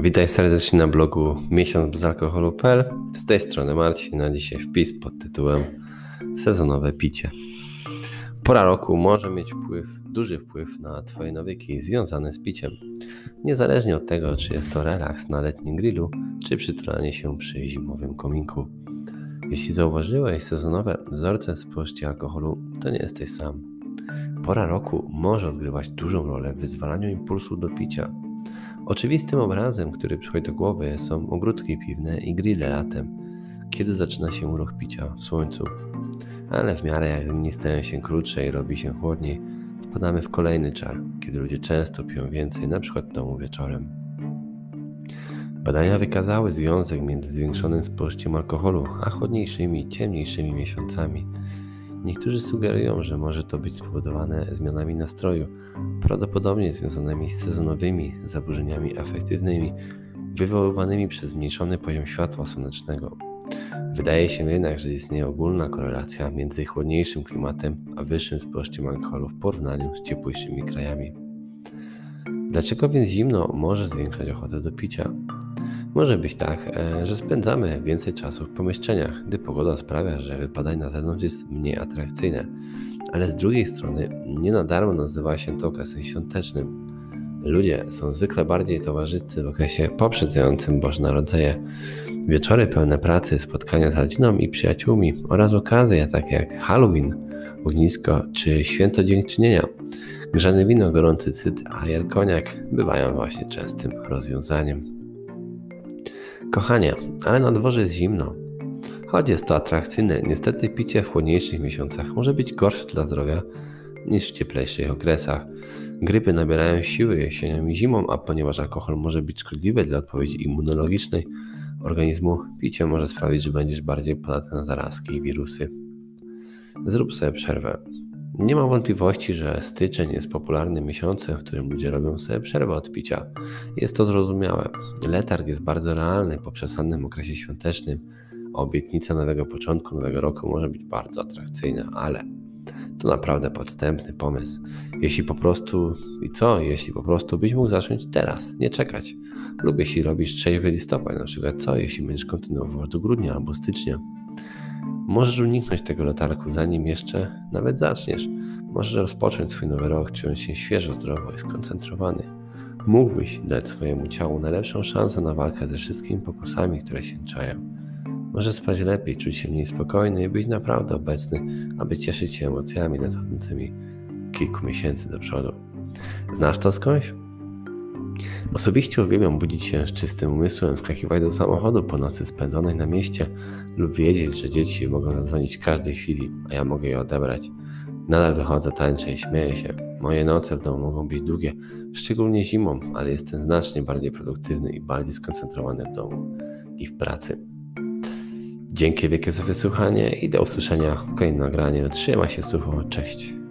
Witaj serdecznie na blogu miesiąc bez alkoholu.pl. Z tej strony Marcin, na dzisiaj wpis pod tytułem Sezonowe picie. Pora roku może mieć wpływ, duży wpływ na Twoje nawyki związane z piciem. Niezależnie od tego, czy jest to relaks na letnim grillu, czy przytulanie się przy zimowym kominku. Jeśli zauważyłeś sezonowe wzorce spożycia alkoholu, to nie jesteś sam. Pora roku może odgrywać dużą rolę w wyzwalaniu impulsu do picia Oczywistym obrazem, który przychodzi do głowy, są ogródki piwne i grille latem, kiedy zaczyna się urok picia w słońcu. Ale w miarę jak dni stają się krótsze i robi się chłodniej, wpadamy w kolejny czar, kiedy ludzie często piją więcej, np. w domu wieczorem. Badania wykazały związek między zwiększonym spożyciem alkoholu a chłodniejszymi, ciemniejszymi miesiącami. Niektórzy sugerują, że może to być spowodowane zmianami nastroju, prawdopodobnie związanymi z sezonowymi zaburzeniami afektywnymi wywoływanymi przez zmniejszony poziom światła słonecznego. Wydaje się jednak, że istnieje ogólna korelacja między chłodniejszym klimatem a wyższym spożyciem alkoholu w porównaniu z ciepłejszymi krajami. Dlaczego więc zimno może zwiększać ochotę do picia? Może być tak, e, że spędzamy więcej czasu w pomieszczeniach, gdy pogoda sprawia, że wypadanie na zewnątrz jest mniej atrakcyjne. Ale z drugiej strony, nie na darmo nazywa się to okresem świątecznym. Ludzie są zwykle bardziej towarzyscy w okresie poprzedzającym Boże Narodzenie. Wieczory pełne pracy, spotkania z rodziną i przyjaciółmi oraz okazje takie jak Halloween, ognisko czy święto dziękczynienia. Grzane wino, gorący cyt, a koniak bywają właśnie częstym rozwiązaniem. Kochanie, ale na dworze jest zimno. Choć jest to atrakcyjne, niestety picie w chłodniejszych miesiącach może być gorsze dla zdrowia niż w cieplejszych okresach. Grypy nabierają siły jesienią i zimą, a ponieważ alkohol może być szkodliwy dla odpowiedzi immunologicznej organizmu, picie może sprawić, że będziesz bardziej podatny na zarazki i wirusy. Zrób sobie przerwę. Nie ma wątpliwości, że styczeń jest popularnym miesiącem, w którym ludzie robią sobie przerwę od picia. Jest to zrozumiałe. Letarg jest bardzo realny po przesadnym okresie świątecznym. Obietnica nowego początku nowego roku może być bardzo atrakcyjna, ale to naprawdę podstępny pomysł. Jeśli po prostu i co, jeśli po prostu byś mógł zacząć teraz, nie czekać. Lub jeśli robisz trzeźwy listopad, na przykład co, jeśli będziesz kontynuował do grudnia albo stycznia. Możesz uniknąć tego letargu, zanim jeszcze nawet zaczniesz. Możesz rozpocząć swój nowy rok, czując się świeżo, zdrowo i skoncentrowany. Mógłbyś dać swojemu ciału najlepszą szansę na walkę ze wszystkimi pokusami, które się czają. Może spać lepiej, czuć się mniej spokojny i być naprawdę obecny, aby cieszyć się emocjami nadchodzącymi kilku miesięcy do przodu. Znasz to skądś? Osobiście uwielbiam budzić się z czystym umysłem, skakiwać do samochodu po nocy spędzonej na mieście lub wiedzieć, że dzieci mogą zadzwonić w każdej chwili, a ja mogę je odebrać. Nadal wychodzę, tańczę i śmieję się. Moje noce w domu mogą być długie, szczególnie zimą, ale jestem znacznie bardziej produktywny i bardziej skoncentrowany w domu i w pracy. Dzięki wielkie za wysłuchanie i do usłyszenia w kolejnym nagraniu. Trzymaj się sucho, cześć.